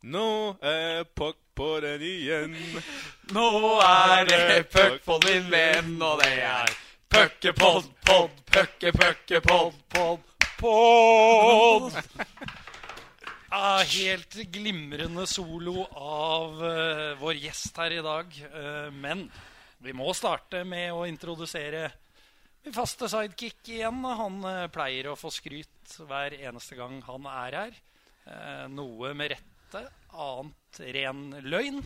Nå er puck på den igjen. Nå er det puck på din venn, og det er puckepod, pod, pucke, pucke, pod, pod, pod. Ja, helt glimrende solo av uh, vår gjest her i dag. Uh, men vi må starte med å introdusere min faste sidekick igjen. Han uh, pleier å få skryt hver eneste gang han er her. Noe med rette, annet ren løgn.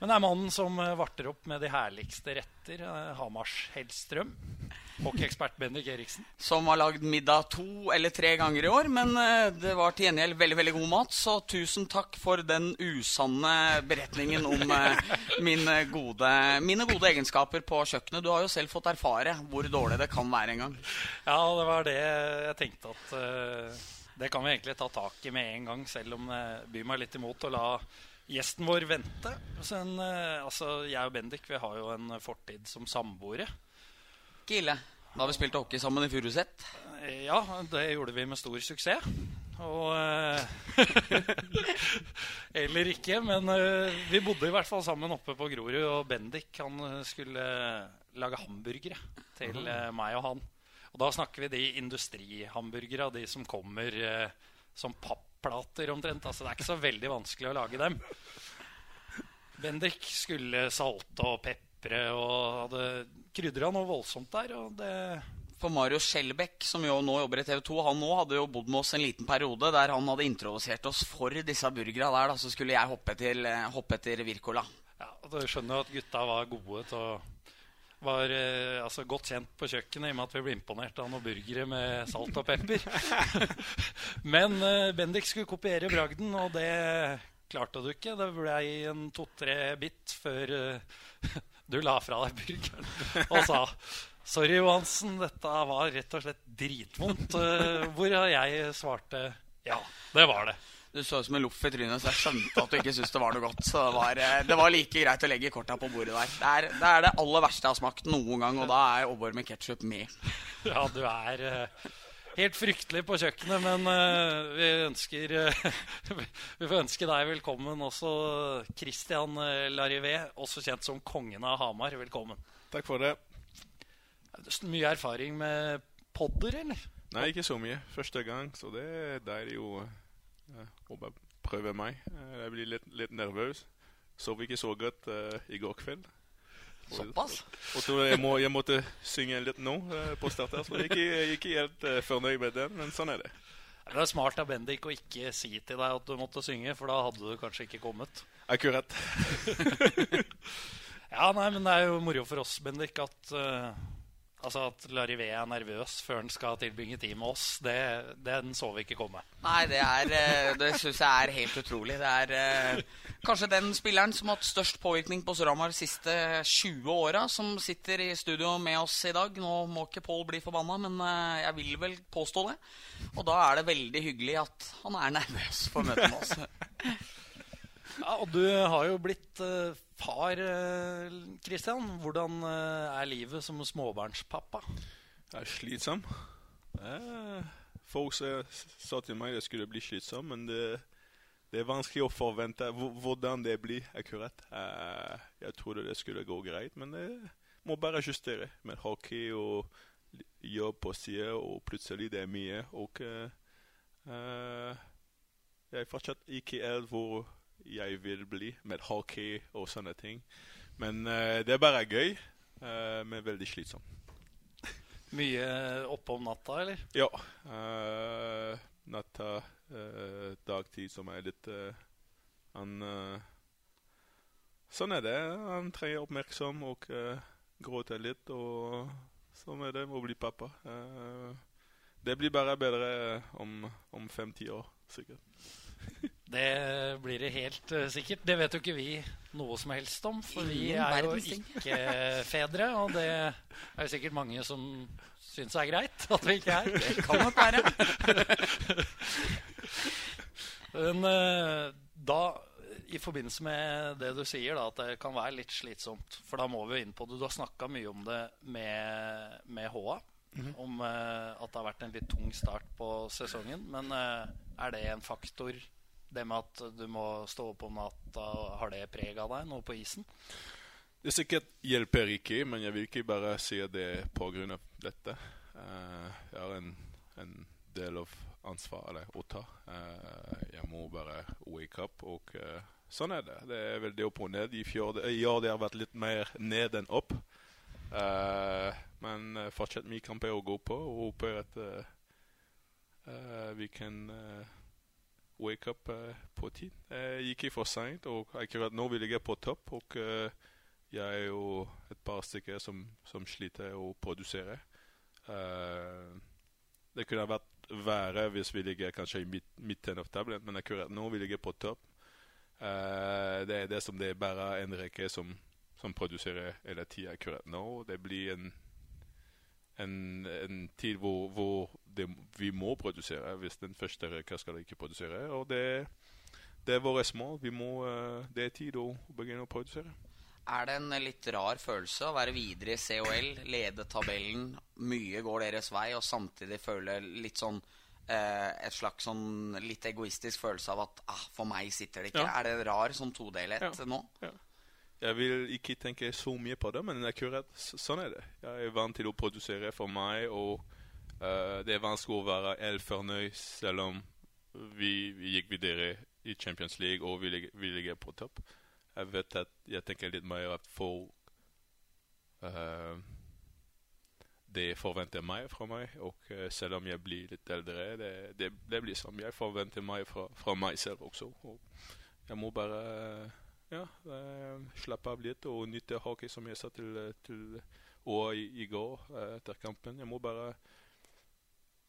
Men det er mannen som eh, varter opp med de herligste retter. eh, Hamars Hellstrøm. Hockeyekspert Bendik Eriksen. Som har lagd middag to eller tre ganger i år, men eh, det var til gjengjeld veldig veldig god mat. Så tusen takk for den usanne beretningen om mine, gode, mine gode egenskaper på kjøkkenet. Du har jo selv fått erfare hvor dårlig det kan være en gang. Ja, det var det jeg tenkte at Det kan vi egentlig ta tak i med en gang, selv om det byr meg litt imot å la gjesten vår vente. En, eh, altså, jeg og Bendik vi har jo en fortid som samboere. Ikke ille. Da vi spilt hockey sammen i Furuset. Eh, Ja, det gjorde vi med stor suksess. Og eh, Eller ikke, men eh, vi bodde i hvert fall sammen oppe på Grorud. Og Bendik han eh, skulle lage hamburgere til eh, meg og han. Og da snakker vi de industrihamburgere, de som kommer eh, som papplater omtrent. Altså, det er ikke så veldig vanskelig å lage dem. Bendik skulle salte og pepre og hadde krydra noe voldsomt der. Og det For Mario Skjelbæk, som jo nå jobber i TV 2, han nå hadde jo bodd med oss en liten periode der han hadde introdusert oss for disse burgera der. Da, så skulle jeg hoppe, til, eh, hoppe etter Wirkola. Ja, Du skjønner jo at gutta var gode til å Var eh, altså godt kjent på kjøkkenet i og med at vi ble imponert av noen burgere med salt og pepper. Men eh, Bendik skulle kopiere bragden, og det klarte du ikke. Det ble en to-tre bit før eh, du la fra deg burgeren og sa Sorry, Johansen, dette var rett og slett dritvondt. Eh, Hvor jeg svarte ja, det var det. Du så ut som en loff i trynet, så jeg skjønte at du ikke syntes det var noe godt. Så det var, eh, det var like greit å legge korta på bordet der. Det er, det er det aller verste jeg har smakt noen gang, og da er Aabor med ketsjup med. Ja, du er eh, helt fryktelig på kjøkkenet, men eh, vi ønsker Vi får ønske deg velkommen også, Christian Larivé, også kjent som kongen av Hamar. Velkommen. Takk for det. Mye erfaring med podder, eller? Nei, ikke så mye. Første gang, så det er deilig eh, bare prøve meg. Eh, Jeg blir litt, litt nervøs. Sov ikke så godt eh, i går kveld. Og- Såpass? Og så jeg, må, jeg måtte synge litt nå på start her, så jeg er ikke, ikke helt fornøyd med den, men sånn er det. Det er smart av Bendik å ikke si til deg at du måtte synge, for da hadde du kanskje ikke kommet. Akkurat. Ja, nei, men det er jo moro for oss, Bendik, at eh, Altså at Larivé er nervøs før han skal tilbringe tid med oss, det, den så vi ikke komme. Nei, det er eh, Det syns jeg er helt utrolig. Det er eh, kanskje den spilleren som har hatt størst påvirkning på Storhamar de siste 20 åra, som sitter i studio med oss i dag. Nå må ikke Pål bli forbanna, men eh, jeg vil vel påstå det. Og da er det veldig hyggelig at han er nervøs for møtet med oss. Ja, og du har jo blitt uh, far, uh, Hvordan uh, er livet som småbarnspappa? Det er slitsom. Eh, Folk sa til meg det skulle bli slitsom, men det, det er vanskelig å forvente hvordan det blir akkurat. Eh, Jeg trodde det skulle gå greit, men det må bare justere med hockey og jobb på siden, og plutselig det er mye. Og eh, eh, jeg er fortsatt ikke helt hvor jeg vil bli med hockey og sånne ting. Men uh, det er bare gøy, uh, men veldig slitsomt. Mye oppe om natta, eller? Ja. Uh, natta, eh, dagtid som er litt eh, Han eh, Sånn er det. Han trenger oppmerksom og gråter litt. Og sånn er det med å bli pappa. Eh, det blir bare bedre om, om fem-ti år, sikkert. Det blir det helt uh, sikkert. Det vet jo ikke vi noe som helst om, for vi er jo ikke fedre. Og det er jo sikkert mange som syns er greit at vi ikke er. Det kan nok være. Men uh, da, i forbindelse med det du sier, da, at det kan være litt slitsomt For da må vi jo inn på det. Du har snakka mye om det med, med HA. Om uh, at det har vært en litt tung start på sesongen. Men er det en faktor det med at du må stå opp om natta, har det preg av deg nå på isen? Det er sikkert hjelper ikke, men jeg vil ikke bare si det pga. dette. Uh, jeg har en, en, del av ansvaret å ta. Uh, jeg må bare wake up, og uh, sånn er det. Det er veldig opp og ned. I, fjor, ja, det har vært litt mer ned enn opp. men fortsatt mye kamper å gå på, og håper at vi kan wake up på tid. Jeg gikk for seint, og akkurat nå vil jeg på topp. og jeg er jo et par stykker som, som sliter å produsere. Uh, det kunne vært verre hvis vi ligger kanskje i midt, midten av tabellen, men akkurat nå vi ligger på topp. Det er det som det er bare en rekke som, som produserer hele tida akkurat nå. Det blir en, en, en tid hvor, hvor det, vi må produsere hvis den første rekka skal ikke produsere. Og det, det er våre mål. Må, uh, det er tid å begynne å produsere. Er det en litt rar følelse å være videre i COL, lede tabellen, mye går deres vei, og samtidig føle litt sånn eh, et slags sånn litt egoistisk følelse av at ah, for meg sitter det ikke? Ja. Er det en rar sånn todelhet ja. nå? Ja. Jeg vil ikke tenke så mye på det, men akkurat sånn er det. Jeg er vant til å produsere for meg, og uh, det er vanskelig å være helt fornøyd selv om vi, vi gikk videre i Champions League og vi ligger, vi ligger på topp. Jeg vet at jeg tenker litt mer at folk uh, Det forventer meg fra meg. Og uh, selv om jeg blir litt eldre, det, det, det blir som Jeg forventer meg fra, fra meg selv også. Og jeg må bare ja, eh, slappe av litt og nyte hockey, som jeg sa til, til og i, i, går etter kampen. Jeg må bare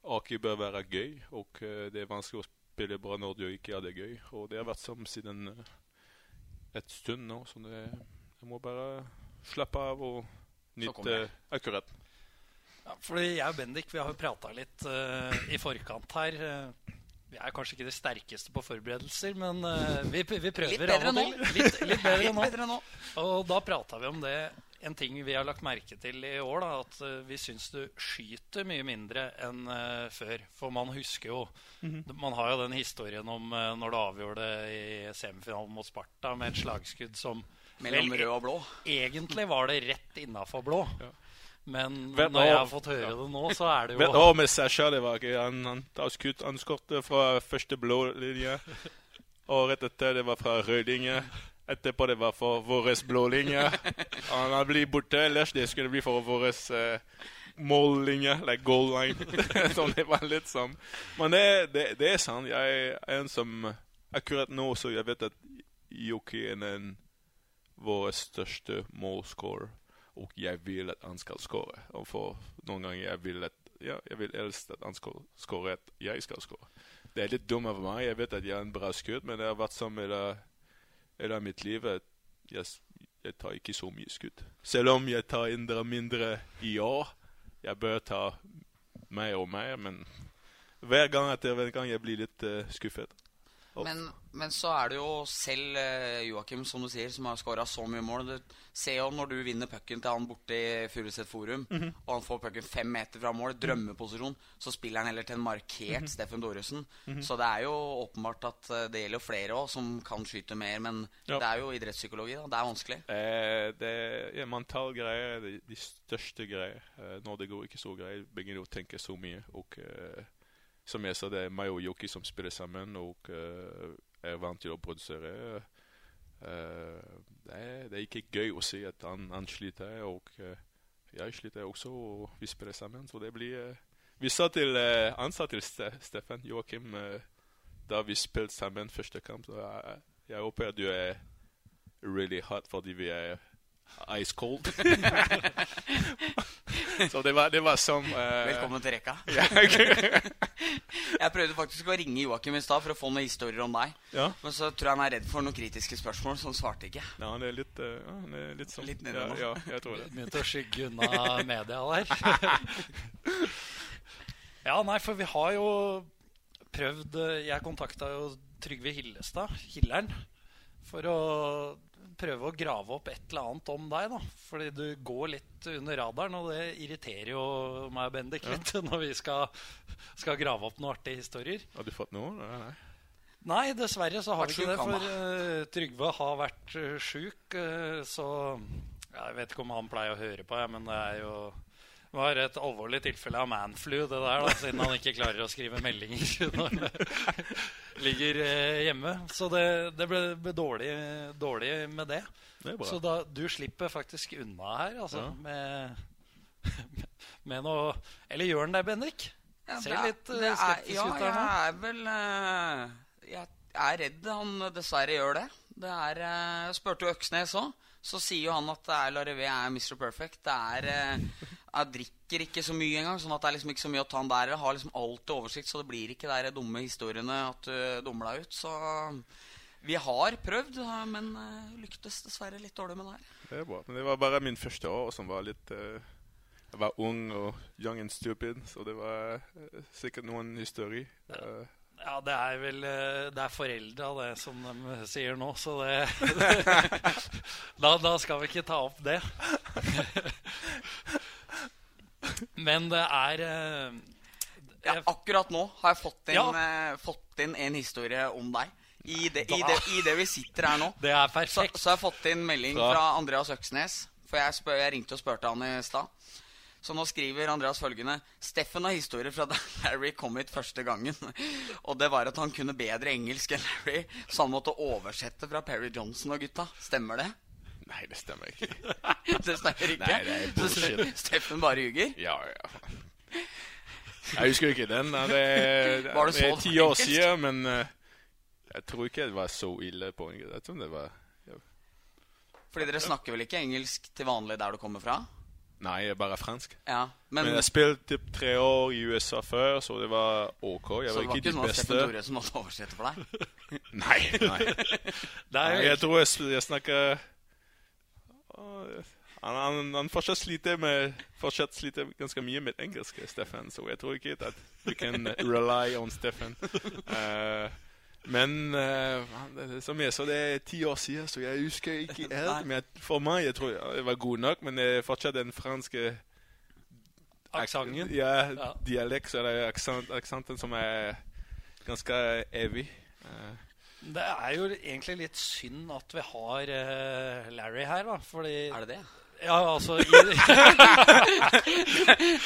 Hockey bør være gøy, og det er vanskelig å spille bra når du ikke har det gøy. Og det har vært sånn siden et stund nå, så det, jeg må bare slappe av og nyte akkurat. Ja, fordi jeg og Bendik vi har jo prata litt uh, i forkant her. Uh, vi er kanskje ikke de sterkeste på forberedelser, men uh, vi, vi, prøver litt bedre av og til. Litt, litt, bedre, litt bedre nå. Og da prata vi om det. En ting vi har lagt merke til i år, da, at uh, vi syns du skyter mye mindre enn uh, før. For man husker jo mm -hmm. Man har jo den historien om når du avgjorde det i semifinalen mot Sparta med et slagskudd som Mellom rød og blå. Egentlig var det rett innafor blå. Ja. Men Vet, når jeg har fått høre det nå, så er det jo Vet du med Sasha det var ikke Han, han, han skåret fra første blå linje. Og rett etter det var fra rød linje. Etterpå det var for vår blå linje. Han hadde blitt borte, ellers det skulle bli for vår uh, mållinje, like goal line. så det var litt sånn. Men det, det, det, er sant. Jeg er en som Akkurat nå så jeg vet at Joki er vår største målscorer. Og jeg vil at han skal skåre. Og for noen ganger jag vil att, ja, jeg vill helst at han skal skåre at jeg skal skåre. Det er litt dumt av meg. Jeg vet at jeg har en bra skutt, men det har vært som hela, hela mitt liv at jeg, jag tar ikke så mye skutt. Selv om jeg tar indre mindre i år. Jeg bør ta mer og mer, men hver gang etter hver gang jeg blir litt uh, skuffet. Men, men, så er det jo selv uh, Joakim, som du sier, som har skåra så mye mål. Du ser jo når du vinner pucken til han borte i Furuset Forum, mm -hmm. og han får pucken fem meter fra mål, drømmeposisjon, så spiller han heller til en markert mm -hmm. Steffen Doresen. Mm -hmm. Så det er jo åpenbart at uh, det gjelder flere òg som kan skyte mer, men ja. det er jo idrettspsykologi. da, Det er vanskelig. Eh, det er mental greier, de, de største greier. Eh, når det går ikke så greit, begynner du å tenke så mye. og... Eh, som jeg sa, det er meg og Yoki som spiller sammen og uh, er vant til å produsere. Uh, det, er, det, er, ikke gøy å si at han, han sliter, og uh, jeg sliter også, og vi spiller sammen. Så det blir Vi sa til Han sa til Ste Steffen Joakim da vi spilte sammen første kamp, så jeg, jeg håper at du er really hot fordi vi er ice cold. så det var, det var som uh... Velkommen til rekka. jeg prøvde faktisk å ringe Joakim i stad for å få noen historier om deg. Ja. Men så tror jeg han er redd for noen kritiske spørsmål, så han svarte ikke. Ja, han er litt, uh, han er litt sånn Litt nede ja, nå. Ja, jeg tror det. Begynte å skygge unna media der. ja, nei, for vi har jo prøvd eh, Jeg kontakta jo Trygve Hillestad, Hilleren, for å prøve å grave opp et eller annet om deg. da Fordi du går litt under radaren, og det irriterer jo meg og Bendik litt ja. når vi skal, skal, grave opp noen artige historier. Har du fått noe? Nei, nei. Nei, dessverre så har vi ikke det. For uh, Trygve har vært uh, sjuk, uh, så Jeg vet ikke om han pleier å høre på, jeg, men det er jo var et alvorlig tilfelle av manflu, det der, da, siden han ikke klarer å skrive meldinger når han ligger eh, hjemme. Så det, det ble, ble dårlig, dårlig med det. Det er. Så da, du slipper faktisk unna her, altså, Ja. med, med noe Eller gjør han det, Bendik? Ja, Ser litt er- litt eh, er- ja, ut der nå. jeg er vel eh, Jeg er redd han dessverre gjør det. Det er eh, spurte jo Øksnes òg. Så sier jo han at det er Larevé er Mr. Perfect. Det er eh, Jeg drikker ikke så mye engang, sånn at det er liksom ikke så mye å ta en der. Jeg har liksom alltid oversikt, så det blir ikke de dumme historiene at du dummer deg ut. Så vi har prøvd, eh, men eh, lyktes dessverre litt dårlig med det her. Det er bra. Men det var bare min første år som var litt uh, Jeg var ung og young and stupid, så det var uh, sikkert noen historier. Uh, Ja, det er vel eh, Det er foreldra, det, som de sier nå, så det da, da skal vi ikke ta opp det. Men det er jeg... Ja, akkurat nå har jeg fått inn, Ja. eh, fått inn en historie om deg. I det, i, det, I det vi sitter her nå. Det er perfekt. så har jeg fått inn melding så. fra Andreas Øksnes. For jeg, spør, jeg ringte og spurte han i stad. Så nå skriver Andreas følgende Steffen har historier fra da Larry kom hit første gangen. Og det var at han kunne bedre engelsk enn Larry, så han måtte oversette fra Perry Johnson og gutta. Stemmer det? Nei, det stemmer ikke. Det stemmer ikke. Nei, det er Så bullshit. Steffen bare ljuger? Ja, ja. Jeg husker ikke den. ja, Det, det, Var det så er ti år siden, men eh, jeg tror ikke det var så ille på engelsk. Jeg tror det var Fordi dere snakker vel ikke engelsk til vanlig der du kommer fra? Nei, det er bare fransk. Ja, men, Men jeg spilte tre år i USA før, så det var OK. Jeg Så var det var ikke ikke de at Steffen. Tore som måtte oversette for deg? Nei, nei. Nei, jeg tror jeg, jeg snakker han, han, han fortsatt sliter med Fortsatt sliter ganske mye med engelsk, Steffen. Så jeg tror ikke at du kan rely on Steffen. Uh, men uh, som jeg så det er ti år siden, så jeg husker ikke helt. Men for meg jeg tror jeg var god nok, men det er fortsatt den franske aksenten. Ja, Ja. dialekt, er aksent, aksenten som er ganske evig. Eh, Det er jo egentlig litt synd at vi har uh, Larry her, da. Fordi Er det det? Ja, altså i,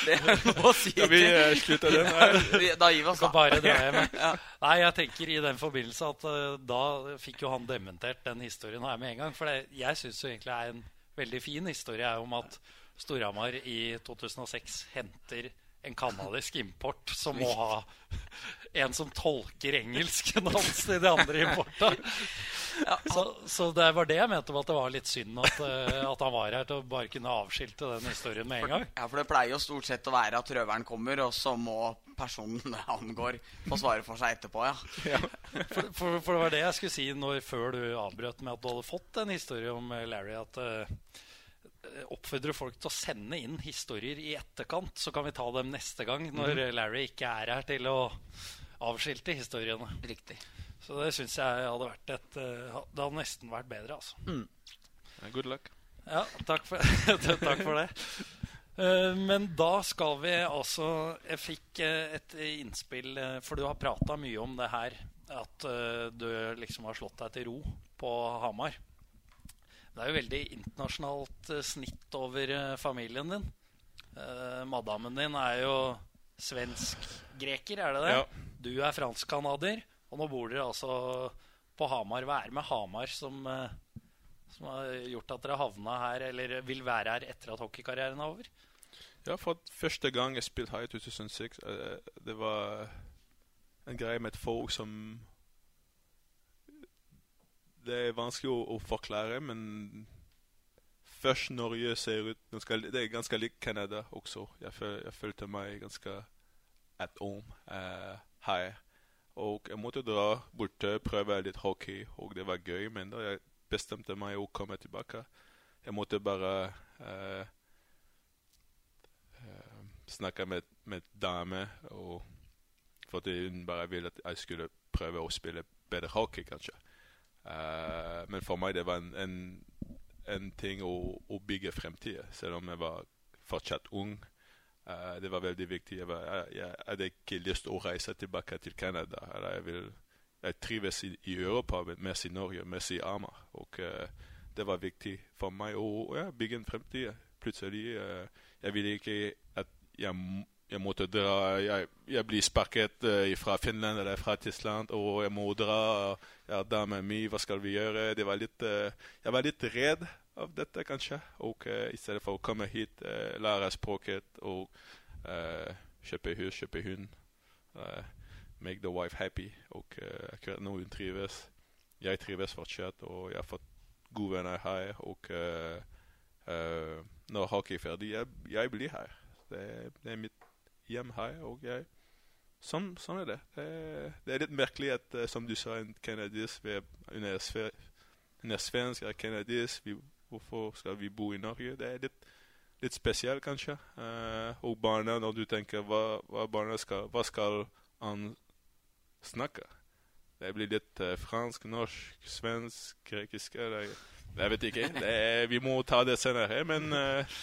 Det er noe å si skal vi eh, slutte den her? Da gir vi oss, skal da. bare dra hjem. Ja. Nei, jeg tenker i den forbindelse at uh, da fikk jo han dementert den historien her med en gang. For det, jeg syns jo egentlig er en veldig fin historie er om at Storhamar i 2006 henter en canadisk import som må ha en som tolker engelsken hans til de andre importa. Ja, Så, så det var det jeg mente med at det var litt synd at, eh, at han var her til å bare kunne avskilte den historien med en gang. Ja, for det pleier jo stort sett å være at røveren kommer, og så må personen det angår, få svare for seg etterpå, ja. For, for, for det var det jeg skulle si når, før du avbrøt med at du hadde fått en historie om eh, Larry. At uh, oppfordrer folk til å sende inn historier i etterkant, så kan vi ta dem neste gang når eh, Larry ikke er her til å avskilte historiene. Riktig. Så det syns jeg hadde vært et eh, Det hadde nesten vært bedre, altså. Mm. Good luck. Ja, takk for, takk for det. Eh, Men da skal vi altså Jeg fikk eh, et innspill, for du har prata mye om det her. At du liksom har slått deg til ro på Hamar. Det er jo veldig internasjonalt snitt over familien din. Eh, Madammen din er jo svensk-greker, er det det? Ja. Du er fransk-canadier. Og nå bor dere altså på Hamar. Hva er det med Hamar som eh, som har gjort at dere havna her, eller vil være her etter at hockeykarrieren er over? Ja, for første gang jeg spilte her i 2006, eh, det var en greie med et folk som Det er vanskelig å, forklare, men først Norge ser ut Det er ganske likt Canada også. Jeg, jeg følte meg ganske at home eh, her. Og jeg måtte dra bort, prøve litt hockey, og det var gøy. Men da jeg bestemte meg å komme tilbake, jeg måtte bare eh, snakke med, med dame, og fordi hun bare ville at jeg skulle prøve å spille bedre hockey, kanskje. Eh, men for meg det var en, en, en ting å, å bygge fremtiden, selv om jeg var fortsatt ung. Eh, det var veldig viktig. Jeg, var, jeg, jeg hadde ikke lyst til å reise tilbake til Canada. Jeg vil jeg trives i, i Europa, men mest i Norge, mest i Amar. Og uh, det var viktig for meg å ja, bygge en fremtid. Plutselig uh, Jeg ville ikke at jeg, jeg måtte dra Jeg, jeg blir sparket fra Finland eller fra Tyskland, og jeg må dra. Ja, Dama mi, hva skal vi gjøre? Var litt, jeg var litt redd av dette, kanskje. Og i stedet for å komme hit, lære språket og kjøpe hus, kjøpe hund make the wife happy. Og uh, akkurat nå hun trives. Jeg trives fortsatt, og jeg har fått gode venner her. Og uh, uh, når hockey er ferdig, jeg, jeg blir her. Det, det, er mitt hjem her. og jeg Sånn, sånn er det. det. det. er litt merkelig at, som du sa, en canadisk Hun er, er svensk, er canadisk. Hvorfor skal vi bo i Norge? Det er litt, litt spesielt, kanskje. og barna, når du tenker hva, hva barna skal Hva skal han snakke? Det blir litt uh, fransk, norsk, svensk, grekisk eller, Jeg vet ikke. Er, vi må ta det senere. Men uh,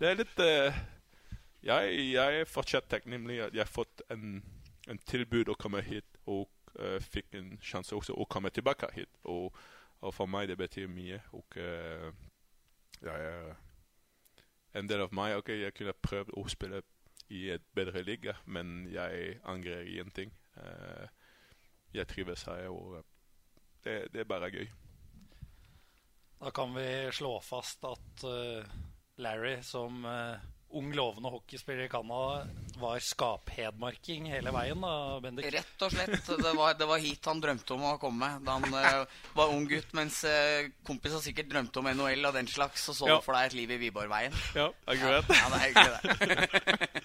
det er litt uh, jeg, jeg er fortsatt takknemlig at jeg har fått en, en, tilbud å komme hit og fikk en sjanse også å komme tilbake hit. Og, og for meg det betyr mye. Og jeg er en del av meg. Ok, jeg kunne prøvd å spille i et bedre liga, men jeg angrer ingenting. Uh, jeg trives her, og eh, det, det, er bare gøy. Da kan vi slå fast at uh, Larry som uh, ung, lovende hockeyspiller i Canada var skaphedmarking hele veien? da, Bendik? Rett og slett. Det var, det var, hit han drømte om å komme da han uh, var ung gutt. Mens uh, kompiser sikkert drømte om NHL og den slags, og så ja. for deg et liv i Viborgveien. Ja, akkurat. Ja, ja, det er hyggelig, det.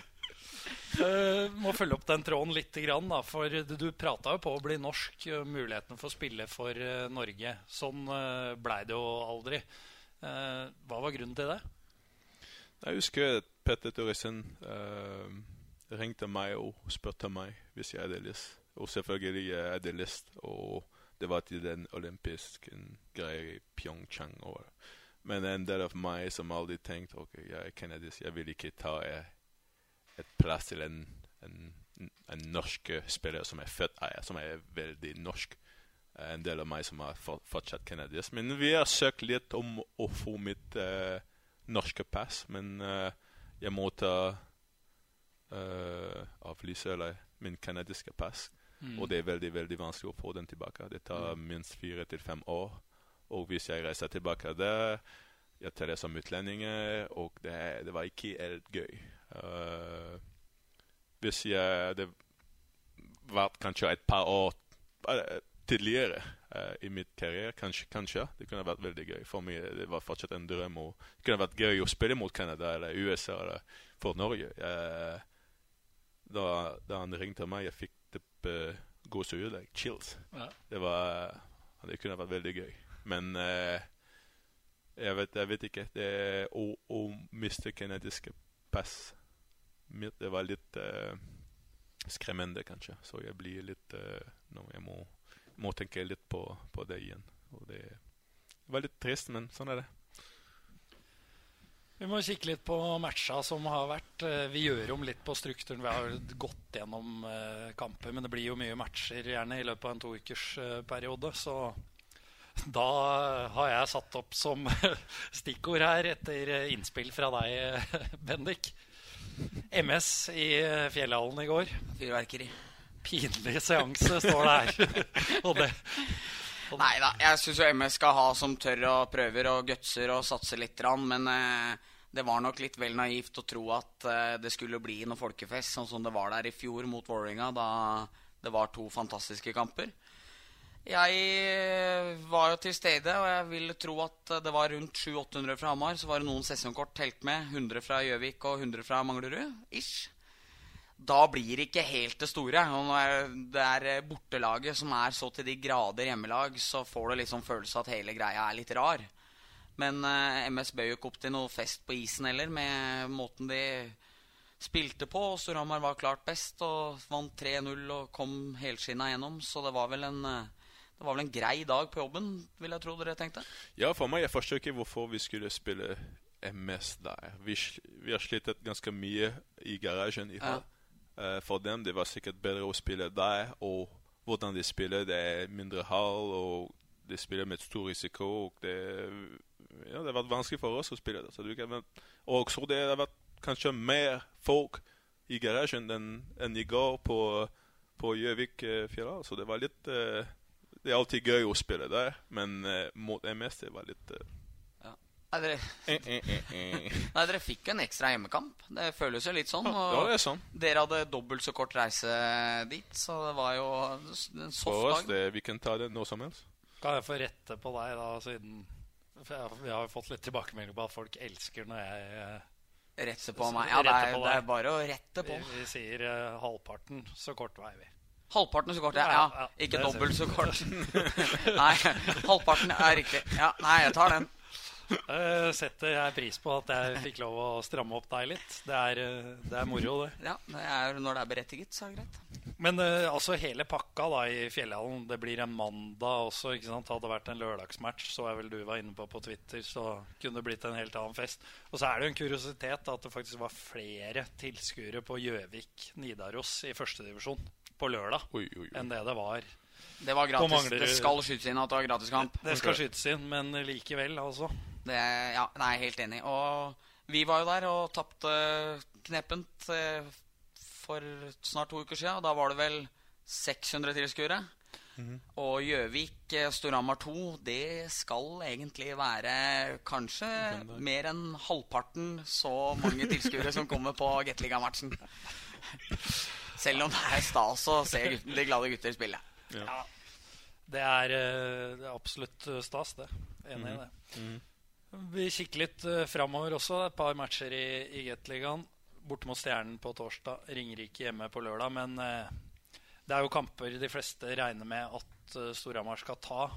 Uh, må følge opp den tråden litt. Grann, da, for du prata jo på å bli norsk, muligheten for å spille for uh, Norge. Sånn uh, blei det jo aldri. Uh, hva var grunnen til det? Jeg husker Petter Thoresen ringte meg og spurte meg hvis jeg hadde lyst. Og selvfølgelig jeg hadde lyst. Og det var til den olympiske greia i Pyeongchang. men en del av meg som aldri tenkte ok, jeg er canadisk, jeg vil ikke ta et plass til en, en, en norsk spiller som er født her, som er veldig norsk. Eh, en del av meg som har fortsatt canadisk. Men vi har søkt litt om å få mitt uh, norske pass, men uh, jeg må ta uh, avlyse eller min canadiske pass. Mm. Og det er veldig veldig vanskelig å få den tilbake. Det tar mm. minst fire til fem år. Og hvis jeg reiser tilbake der, jeg tar det som utlending, og det, det var ikke helt gøy. Uh, hvis jeg Det var kanskje et par år tidligere uh, i mitt karriere, kanskje, kanskje, det kunne vært veldig gøy. For meg det var fortsatt en drøm. Og det kunne vært gøy å spille mot Canada eller USA eller for Norge. da, da, han ringte meg, jeg fikk typ, uh, gåsehud. Like, chills. Ja. Det, var, det kunne vært veldig gøy. Men jeg vet, jeg, vet, ikke. Det å, å miste canadiske pass det var litt uh, skremmende, kanskje. Så jeg blir litt uh, nå, Jeg må, må, tenke litt på, på det igjen. Og det er veldig trist, men sånn er det. Vi må kikke litt på matcha som har vært. Eh, vi gjør om litt på strukturen. Vi har gått gjennom kamper, men det blir jo mye matcher gjerne i løpet av en to ukers periode. Så da har jeg satt opp som stikkord her etter innspill fra deg, Bendik. MS i eh, Fjellhallen i går. Fyrverkeri. Pinlig seanse, står det her. og det, og Nei da, jeg syns MS skal ha som tør og prøver og gutser og satser litt, men eh, det var nok litt vel naivt å tro at eh, det skulle bli noe folkefest, sånn som det var der i fjor mot Vålerenga, da det var to fantastiske kamper. Jeg eh, var jo til stede, og jeg vil tro at det var rundt 700-800 fra Hamar. Så var det noen sesongkort telt med. 100 fra Gjøvik og 100 fra Manglerud. Ish. Da blir det ikke helt det store. Og når det er eh, bortelaget som er så til de grader hjemmelag, så får du liksom følelse av at hele greia er litt rar. Men eh, MS bød jo ikke opp til noe fest på isen heller, med måten de spilte på. Storhamar var klart best og vant 3-0 og kom helskinna gjennom. Så det var vel en uh, det var vel en grei dag på jobben, vil jeg tro dere tenkte? Ja, for meg. Jeg forstår ikke hvorfor vi skulle spille MS der. Vi, vi har slitt ganske mye i garasjen i Ja. Uh, for dem det var sikkert bedre å spille der og hvordan de spiller. Det er mindre hall, og de spiller med stor risiko. Og det, ja, det har vært vanskelig for oss å spille. der. Så jeg og så det har vært kanskje mer folk i garasjen enn enn i går på, på Gjøvik eh, Så det var litt eh, Det er alltid gøy å spille der, men eh, mot MS det var litt eh, Nei, dere, eh, eh, eh, nei, dere fikk en ekstra hjemmekamp. Det føles jo litt sånn. Ja, det sånn. dere hadde dobbelt så kort reise dit, så det var jo en soft dag. det, vi kan ta det nå som helst. Kan jeg få rette på deg, da, siden Vi har jo fått litt tilbakemelding på at folk elsker når jeg Retter Rette på meg. Ja, det er, det er bare å rette på. vi, vi sier uh, halvparten så kort vei, vi. Halvparten så kort, ja. ja, Ikke dobbelt så kort. Nei, halvparten er riktig. Ja, nei, jeg tar den. Eh, setter jeg pris på at jeg fikk lov å stramme opp deg litt. Det er, eh, det er moro, det. Ja, det er, Når det er berettiget, så er det greit. Men uh, altså hele pakka da i Fjellhallen, det blir en mandag også. ikke sant? Hadde det vært en lørdagsmatch, så er vel du var inne på på Twitter, så kunne det blitt en helt annen fest. Og så er det jo en kuriositet at det faktisk var flere tilskuere på Gjøvik-Nidaros i førstedivisjon på lørdag Oi, oi, oi. enn det det var. Det var gratis. Det skal skytes inn at det var gratiskamp. Det skal Ok. skytes inn, men likevel, altså. Det, ja, nei, jeg er helt enig. Og vi var jo der og tapte knepent for snart to uker siden. Og da var det vel 600 tilskuere. Og Gjøvik eh, Storhamar 2, det skal egentlig være kanskje mer enn halvparten så mange tilskuere som kommer på Gateligamatchen. Selv om det er stas å se gutten, de glade gutter spille. Ja. Det er, eh, det er absolutt stas, det. Enig i det. Mhm. Vi kikker litt uh, framover også. Et par matcher i, i Gateligaen. Borte mot Stjernen på torsdag, Ringerike hjemme på lørdag. Men eh, det er jo kamper de fleste regner med at uh, Storhamar skal ta.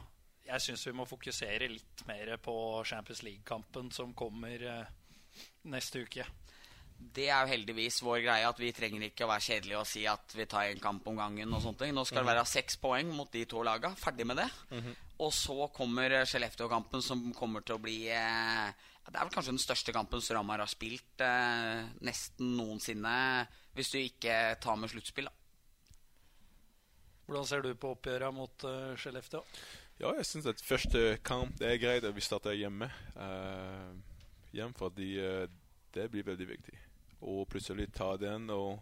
Jeg syns vi må fokusere litt mer på Champions League-kampen som kommer eh, neste uke. Det er jo heldigvis vår greie at vi trenger ikke å være kjedelige og si at vi tar en kamp om gangen. og sånne ting. Nå skal det være seks poeng mot de to laga. Ferdig med det. Og så kommer eh, Skellefteå-kampen, som kommer til å bli eh, Det er vel kanskje den største kampen Storhamar har spilt eh, nesten noensinne, hvis du ikke tar med sluttspill. da. Hvordan ser du på oppgjøret mot uh, Skellefteå? Ja, jeg syns at første kamp det er greit at vi starter hjemme. Uh, hjem fordi uh, det blir veldig viktig. Og plutselig ta den og,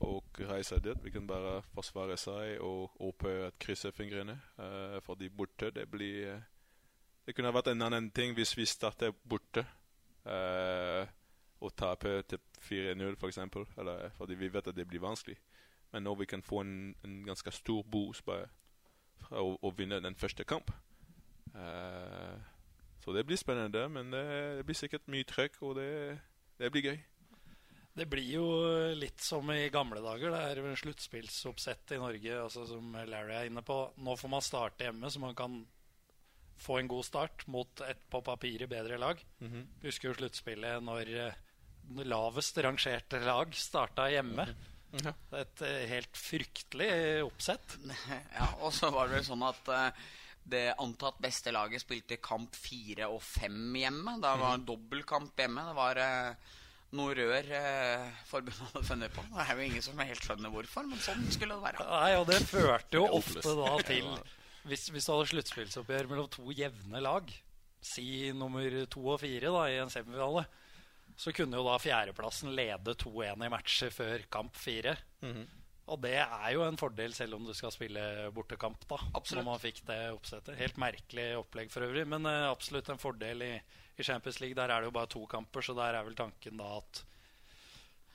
og reise dit. Vi kan bare forsvare seg og håpe at krysser fingrene. Uh, fordi borte, det blir uh, Det kunne vært en annen ting hvis vi starter borte. uh, og taper til 4-0, f.eks. Eller fordi vi vet at det blir vanskelig. Men nå vi kan få en, en ganske stor boost bare fra å, å vinne den første kamp. Uh, så det blir spennende, men det, det blir sikkert mye trøkk, og det, det blir gøy. Det blir jo litt som i gamle dager. Det er jo en sluttspillsoppsett i Norge, altså som Larry er inne på. Nå får man starte hjemme, så man kan få en god start mot et på papiret bedre lag. Husker jo sluttspillet når eh, lavest rangerte lag starta hjemme. Mm -hmm. Ja. et eh, helt fryktelig oppsett. Ja, Og så var det vel sånn at eh, det antatt beste laget spilte kamp fire og fem hjemme. Det var en dobbeltkamp hjemme. Det var noe rør eh, forbundet hadde funnet på. Det er jo ingen som helt skjønner hvorfor, men sånn skulle det være. Nei, og det førte jo er ofte da til hvis, hvis du hadde sluttspillsoppgjør mellom to jevne lag, si nummer to og fire da, i en semifinale, så kunne jo da fjerdeplassen lede 2-1 i matcher før kamp fire. Og det er jo en fordel selv om du skal spille bortekamp, da. Absolutt. Når man fikk det oppsettet. Helt merkelig opplegg for øvrig, men eh, absolutt en fordel i, i Champions League. Der er det jo bare to kamper, så der er vel tanken da at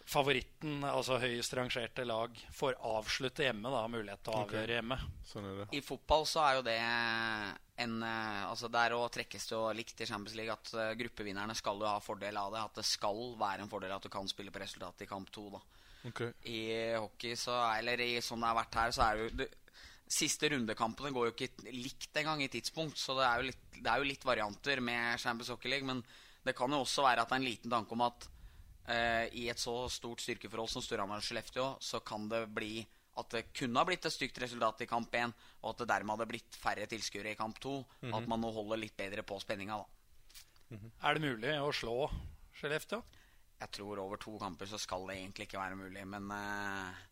favoritten, altså høyest rangerte lag, får avslutte hjemme, da, mulighet til å avgjøre avgjøre hjemme. Sånn er det. I fotball så er jo det en eh, Altså Der òg trekkes det jo likt i Champions League at eh, gruppevinnerne skal jo ha fordel av det. At det skal være en fordel at du kan spille på resultat i kamp to. da Ok. I hockey så Eller i sånn det har vært her, så er det jo Siste rundekampene går jo ikke likt engang i tidspunkt, så det er, jo litt, det er jo litt varianter med Champions Hockey League. Men det kan jo også være at det er en liten tanke om at eh, i et så stort styrkeforhold som Storhamar og Skellefteå, så kan det bli at det kunne ha blitt et stygt resultat i kamp 1, og at det dermed hadde blitt færre tilskuere i kamp 2. At man nå holder litt bedre på spenninga, da. Er det mulig å slå Skellefteå? Jeg tror over to kamper så skal det egentlig ikke være mulig, men eh,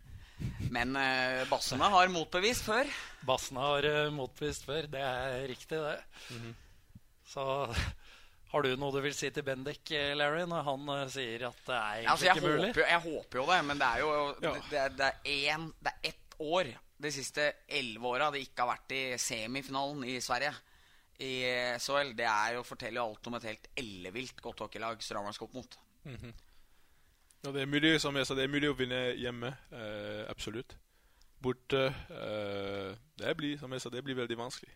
Men eh, bassene har motbevist før. Bassene har uh, motbevist før. Det er riktig, det. Så har du noe du vil si til Bendik, eh, Larry, når han uh, sier at det er egentlig Altså, ikke håper, mulig? jeg håper jo det, men det er jo Ja. det, er, det, er en, det er ett år de siste elleve åra det ikke har vært i semifinalen i Sverige. I eh, SHL. Det er jo, forteller jo alt om et helt ellevilt godt hockeylag Storhamar skal opp mot. Ja, det er mulig som jeg sa, det er mulig å vinne hjemme. eh, absolutt. Borte eh, Det blir som jeg sa, det blir veldig vanskelig.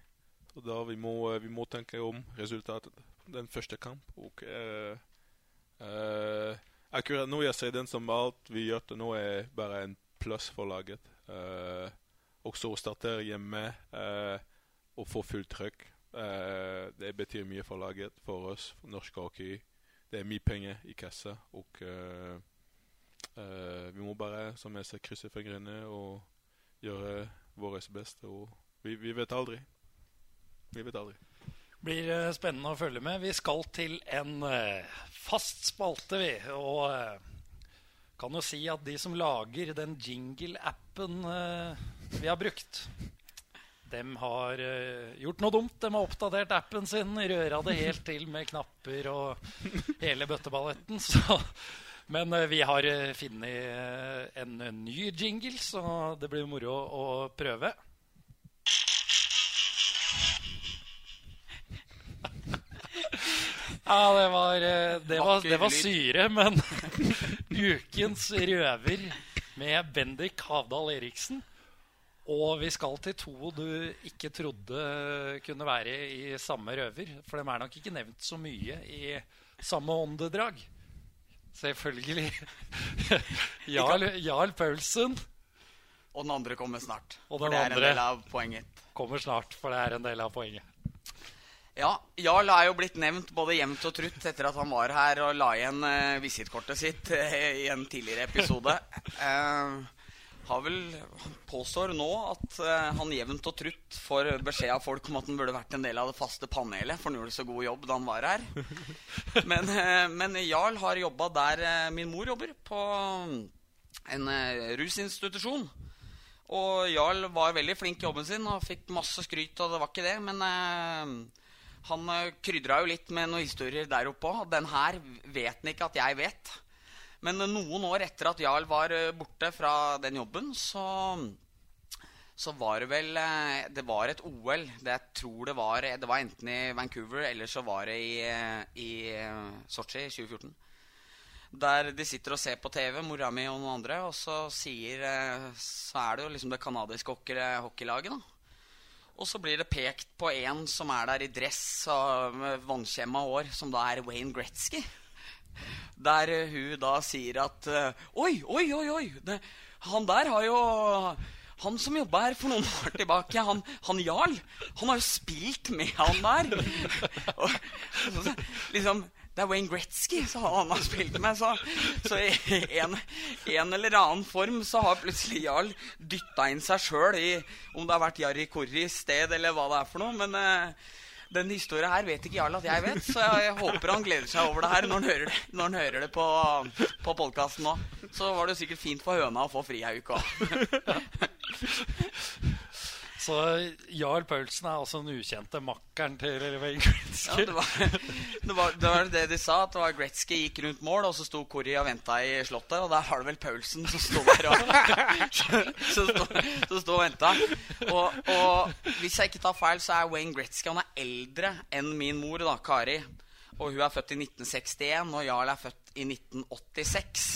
Så da vi må eh, vi må tenke om resultatet den første kamp. Og akkurat nå jeg ser den som alt vi gjør til nå, er bare en pluss for laget. Eh, også å starte hjemme eh, og få fullt trøkk. Eh, det betyr mye for laget, for oss, for norsk hockey. Det er mye penger i kassa, og eh, vi må bare, som jeg ser, krysse fingrene og gjøre vårt beste. Og vi, vi vet aldri. Vi vet aldri. Blir uh, spennende å følge med. Vi skal til en uh, fast spalte, vi. Og kan jo si at de som lager den jingle-appen vi har brukt, dem har uh, gjort noe dumt. De har oppdatert appen sin, røra det helt til med knapper og hele bøtteballetten. Så. Men eh, vi har uh, funnet eh, en, ny jingle, så det blir moro å prøve. Ja, det var, eh, det var, det var syre, men ukens røver med Bendik Havdal Eriksen. Og vi skal til to du ikke trodde kunne være i samme røver. For de er nok ikke nevnt så mye i samme åndedrag. Selvfølgelig. Jarl, Jarl Paulsen Og den andre kommer snart. Og for den det er en del av poenget. kommer snart, for det er en del av poenget. Ja, Jarl er jo blitt nevnt både jevnt og trutt etter at han var her og la igjen uh, visittkortet sitt eh, i en tidligere episode. Eh, har vel påstår nå at eh, han jevnt og trutt får beskjed av folk om at han burde vært en del av det faste panelet, for han gjorde så god jobb da han var her. Men, eh, men Jarl har jobba der eh, min mor jobber, på en rusinstitusjon. Og Jarl var veldig flink i jobben sin og fikk masse skryt, og det var ikke det. Men han krydra jo litt med noen historier der oppe òg. Den her vet han ikke at jeg vet. Men eh, noen år etter at Jarl var eh, borte fra den jobben, så så var det vel eh, Det var et OL. Det jeg tror det var Det var enten i Vancouver eller så var det i, eh, i eh, Sotsji i 2014. Der de sitter og ser på TV, mora mi og noen andre, og så sier eh, Så er det jo liksom det canadiske hockey- hockeylaget, da. Og så blir det pekt på en som er der i dress og med vannkjemma hår, som da er Wayne Gretzky. Der eh, hun da sier at eh, Oi, oi, oi, oi! Det, han der har jo Han som jobba her for noen år tilbake, han, han Jarl, han har jo spilt med han der. Og, så, liksom det er Wayne Gretzky så han har spilt med. Så, så i en, en eller annen form så har plutselig Jarl dytta inn seg sjøl i om det har vært Jarry i sted, eller hva det er for noe. Men eh, den historia her vet ikke Jarl at jeg vet, så jeg, jeg håper han gleder seg over det her når han hører det, når han hører det på, på podkasten nå. Så var det jo sikkert fint for høna å få fri ei uke òg. Så Jarl Paulsen er altså den ukjente makkeren til Wayne Gretzky. Ja, det, var, det, var, det var det de sa, at det var Gretzky gikk rundt mål, og så sto Corrie og venta i Slottet. Og der har du vel Paulsen som sto der og Så sto, så sto og venta. Og, og hvis jeg ikke tar feil, så er Wayne Gretzky han er eldre enn min mor, da, Kari. Og hun er født i 1961, og Jarl er født i 1986.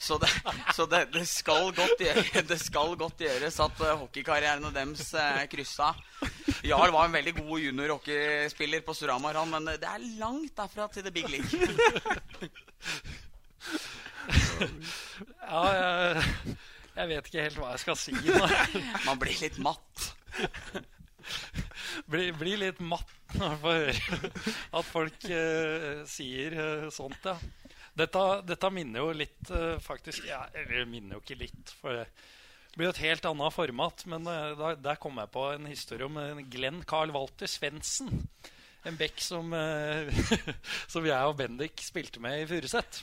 Så det, så det, det, skal, godt gjøre, det skal godt gjøres at uh, hockeykarrieren deres uh, kryssa. Jarl var en veldig god junior-hockeyspiller på Storhamar, han, men det er langt derfra til the big league. Ja, jeg, jeg vet ikke helt hva jeg skal si. nå. Man blir litt matt. Bli, bli, litt matt når man får høre at folk uh, sier uh, sånt, ja. Dette, dette minner jo litt, eh, faktisk ja, Eller minner jo ikke litt, for det blir jo et helt annet format. Men eh, da, der kom jeg på en historie om eh, Glenn Carl Walter Svendsen. En bekk som, som jeg og Bendik spilte med i Furuset.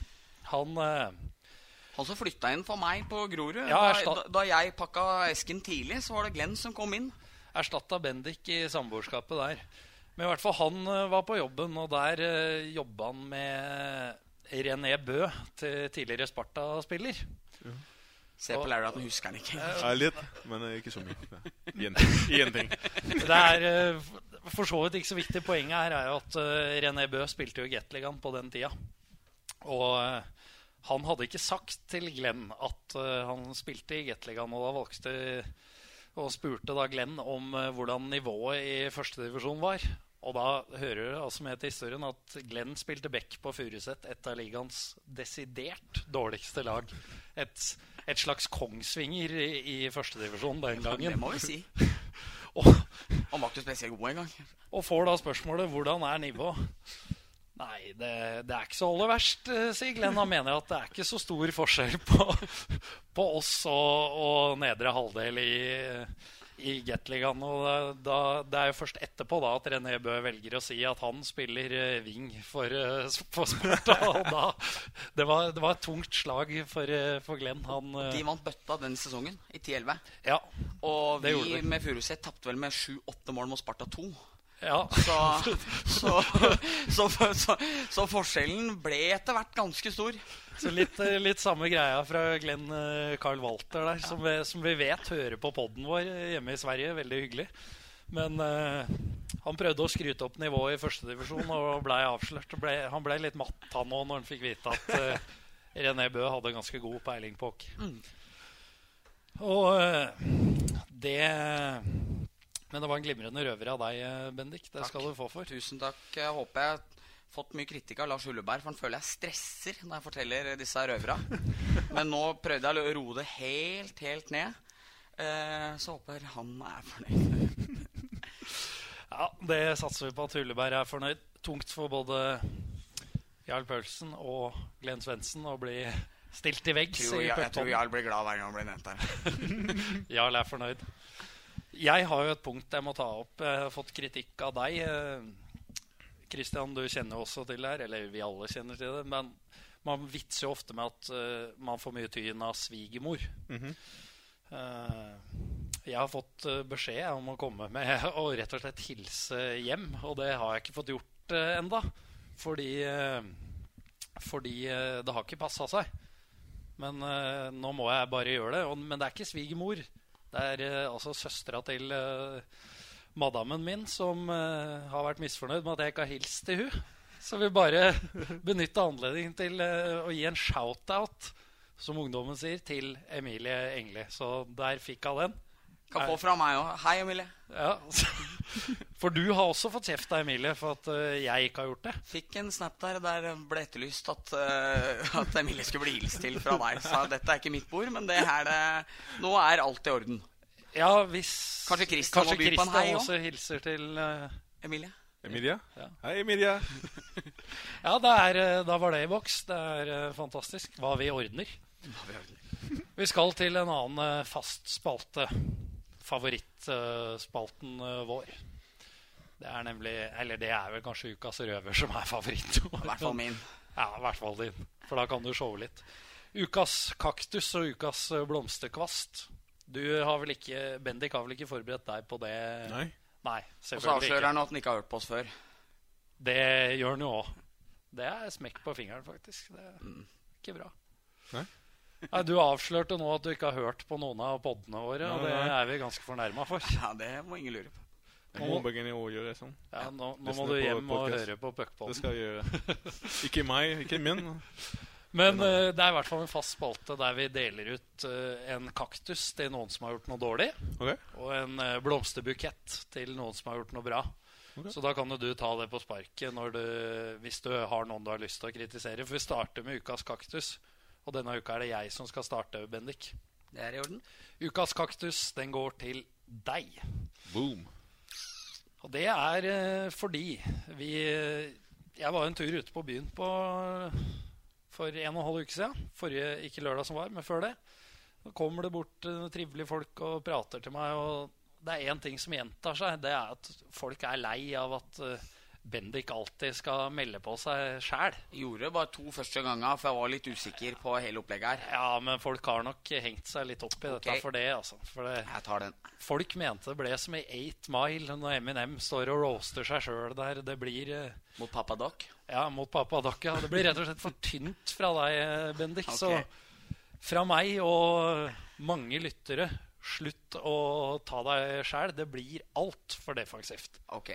Han, Han som flytta inn for meg på Grorud. Ja, da, da, jeg pakka esken tidlig, så var det Glenn som kom inn. Erstatta Bendik i samboerskapet der. Men i hvert fall han var på jobben, og der uh, jobba han med René Bø, til tidligere Sparta-spiller. Se på Larry at han husker den ikke. Ja, litt, men ikke så mye. Én ting. Ting. Det er eh, for så vidt ikke så viktig. Poenget her er jo at eh, René Bø spilte jo Gateligaen på den tida. Og eh, han hadde ikke sagt til Glenn at han spilte i Gateligaen, og da valgte og spurte da Glenn om hvordan nivået i førstedivisjon var. Og da hører du altså med til historien at Glenn spilte back på Furuset, et av ligaens desidert dårligste lag. Et, et slags Kongsvinger i, i førstedivisjon den gangen. Det må vi si. Og, Han var ikke spesielt god engang. og får da spørsmålet hvordan er nivået. Nei, det, det er ikke så aller verst, eh, sier Glenn. Han mener at det er ikke så stor forskjell på, på oss og, og nedre halvdel i, i Gateligaen. Og da- da, det er jo først etterpå da at René Bø velger å si at han spiller eh, wing for, eh, for Sparta. Og da, det, var, det var et tungt slag for, eh, for Glenn. Han, De vant bøtta den sesongen, i 10-11. ja, Og vi det. med Furuset tapte vel med 7-8 mål mot Sparta 2. ja. Så, så, så, så, så forskjellen ble etter hvert ganske stor. Så litt, eh, litt samme greia fra Glenn eh, Carl Walter der, som, vi, som vi vet hører på poden vår eh, hjemme i Sverige. Veldig hyggelig. Men uh, han prøvde å skryte opp nivået i førstedivisjon og blei avslørt. Ble, han ble litt matt han òg når han fikk vite at uh, René Bø hadde ganske god peiling på hokk. Mm. Og uh, det Men det var en glimrende røver av deg, Bendik. Det Takk. skal du få for. Tusen takk. Jeg håper jeg fått mye kritikk av Lars Hulleberg, for han føler jeg stresser når jeg forteller disse røvera. Men nå prøvde jeg å roe det helt, helt ned. Eh, så håper han er fornøyd. Ja, Det satser vi på at Hulleberg er fornøyd. Tungt for både Jarl Paulsen og Glenn Svendsen å bli stilt i veggs Tror jeg, jeg tror. Jarl blir glad hver gang han blir nevnt her. Jarl er fornøyd. Jeg har jo et punkt jeg må ta opp. Jeg har fått kritikk av deg. Kristian, du kjenner jo også til det her. Eller vi alle kjenner til det. Men man vitser jo ofte med at uh, man får mye tyn av svigermor. Mm -hmm. uh, jeg har fått eh, beskjed om å komme med og rett og slett hilse hjem. Og det har jeg ikke fått gjort uh, enda. Fordi, fordi det har ikke passa seg. Men nå må jeg bare gjøre det. Og, men det er ikke svigermor. Det er altså søstera til uh, madammen min som uh, har vært misfornøyd med at jeg ikke har hilst til hun. Så vi bare benytte anledningen til uh, å gi en shout-out, som ungdommen sier, til Emilie Engli. Så der fikk hun den. Kan få fra meg òg. Hei, Emilie. Ja. For du har også fått kjeft av Emilie for at eh, jeg ikke har gjort det. Fikk en snap der der ble etterlyst at, eh, at Emilie skulle bli hilst til fra deg. Sa dette er ikke mitt bord, men det her det Nå er alt i orden. Ja, hvis Kanskje Christian må kanskje by på en hei også? hilser til uh, Emilie. Emilie? Ja. Hei, Emilie. Ja, det er, eh, da var det i boks. Det er eh, fantastisk hva vi ordner. Vi skal til en annen fast spalte. Favorittspalten vår. Det er nemlig Eller det er vel kanskje ukas røver som er favoritt. I hvert fall min. Ja, i hvert fall din. For da kan du showe litt. Ukas kaktus og ukas blomsterkvast. Du har vel ikke Bendik har vel ikke forberedt deg på det? Nei. Nei Og så avslører han at han ikke har hørt på oss før. Det gjør han jo òg. Det er smekk på fingeren, faktisk. Det er Mm. ikke bra. Nei? Nei, du avslørte nå at du ikke har hørt på noen av podene våre, og det nei. er vi ganske fornærma for. Ja, det må ingen lure på. Nå, må i år gjøre sånn. Ja, nå, nå må du hjem og høre på Det skal jeg gjøre. Ikke meg, ikke min. Men uh, det er i hvert fall en fast spalte der vi deler ut uh, en kaktus til noen som har gjort noe dårlig, okay. og en uh, blomsterbukett til noen som har gjort noe bra. Okay. Så da kan du ta det på sparket når du, hvis du har noen du har lyst til å kritisere. For vi starter med ukas kaktus. Og denne uka er det jeg som skal starte, Bendik. Det er i orden. Ukas kaktus, den går til deg. Boom. Og det er fordi vi Jeg var en tur ute på byen på, for en og en halv uke siden. Forrige, ikke lørdag som var, men før det. Så kommer det bort eh, trivelige folk og prater til meg. Og det er én ting som gjentar seg. Det er at folk er lei av at eh, Bendik alltid skal melde på seg sjæl. Gjorde bare to første ganger, for jeg var litt usikker på hele opplegget her. Ja, men folk har nok hengt seg litt opp i dette Ok. for det. altså. For det, Jeg tar den. folk mente det ble som i 8 Mile når Eminem står og roaster seg sjøl der. Det blir eh, Mot Papa Doc. Ja, mot pappa Dokka. Det blir rett og slett for tynt fra deg, eh, Bendik. Okay. Så fra meg og mange lyttere, slutt å ta deg sjæl. Det blir altfor defensivt. Ok.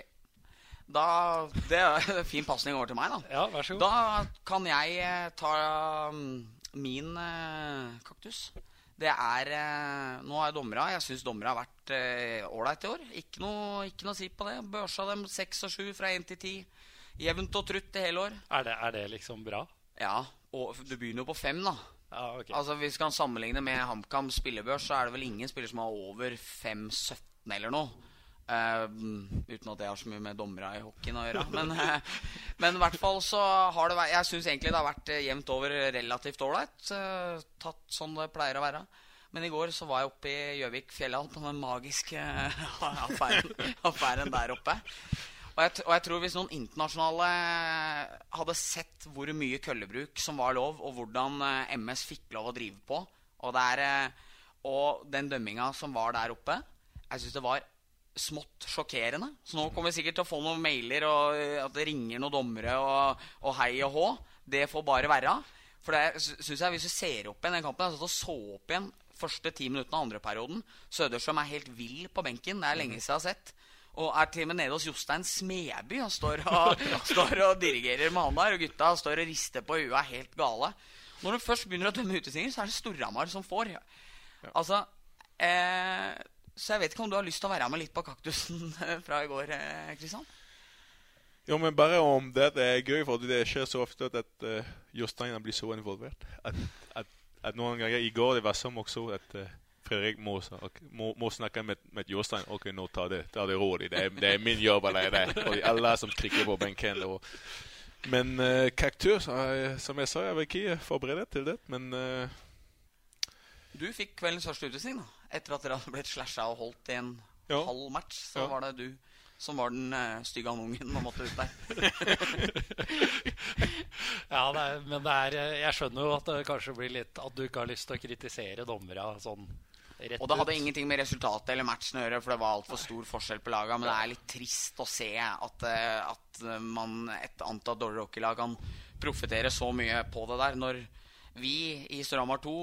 Da Det er en fin pasning over til meg, da. Ja, vær så god. Da kan jeg eh, ta mm, min eh, kaktus. Det er Nå er dommera Jeg syns dommera har vært ålreit i år. Ikke noe, ikke noe å si på det. Børsa dem seks og sju fra én til ti. Jevnt og trutt i hele år. Er det, er det liksom bra? Ja, og du begynner jo på fem, da. Ja, okay. Altså Hvis vi kan sammenligne med HamKam spillebørs, så er det vel ingen spiller som har over 5-17 eller noe. Uh, uten at det har så mye med dommere i hockeyen å gjøre. Men, uh, men i hvert fall så har det vært Jeg syns egentlig det har vært eh, jevnt over relativt ålreit. Uh, tatt sånn det pleier å være. Men i går så var jeg oppe i Gjøvik fjellhall på den magiske affæren, affæren der oppe. Og jeg, og jeg tror hvis noen internasjonale hadde sett hvor mye køllebruk som var lov, og hvordan eh, MS fikk lov å drive på, og, det er, eh, og den dømminga som var der oppe Jeg syns det var smått sjokkerende. Så nå kommer vi sikkert til å få noen mailer og eh, at det ringer noen dommere og, og hei og hå. Det får bare være. For det syns jeg, hvis du ser opp igjen den kampen Jeg satt og så opp igjen første ti minuttene av andre perioden. Søderstrøm er helt vill på benken. Det er lenge siden jeg har sett. Og er til og med nede hos Jostein Smeby og står og, står og dirigerer med han der. Og gutta står og rister på huet er helt gale. Når du først begynner å dømme utestinger, så er det Storhamar som får. Altså eh, Så jeg vet ikke om du har lyst til å være med litt på kaktusen fra i går, eh, Kristian? Jo, men bare om det. Det er gøy, for det skjer så ofte at uh, Jostein blir så involvert. At, at, at noen ganger i går det var som også at uh, Fredrik må, ok, må, må snakke med, med Jostein. Ok, nå ta det, ta det rolig. Det er, det er min jobb allerede. Og alle som trykker på benken. Og, men uh, kaktus, uh, som jeg sa, jeg var ikke forberedt til det. Men uh, Du fikk kveldens første utvisning, da. Etter at dere hadde blitt slasha og holdt i en Ja. halv match, så Ja. var det du som var den uh, stygge andungen og måtte ut der. Ja, det er, men det er, eh, jeg skjønner jo at det kanskje blir litt At du ikke har lyst til å kritisere dommere sånn rett Og det hadde ut. ingenting med resultatet eller matchen å gjøre, for det var altfor stor forskjell på laga. Men det er litt trist å se at, eh, at eh, man, et antatt dårlig hockeylag kan profitere så mye på det der. Når vi i Storhamar 2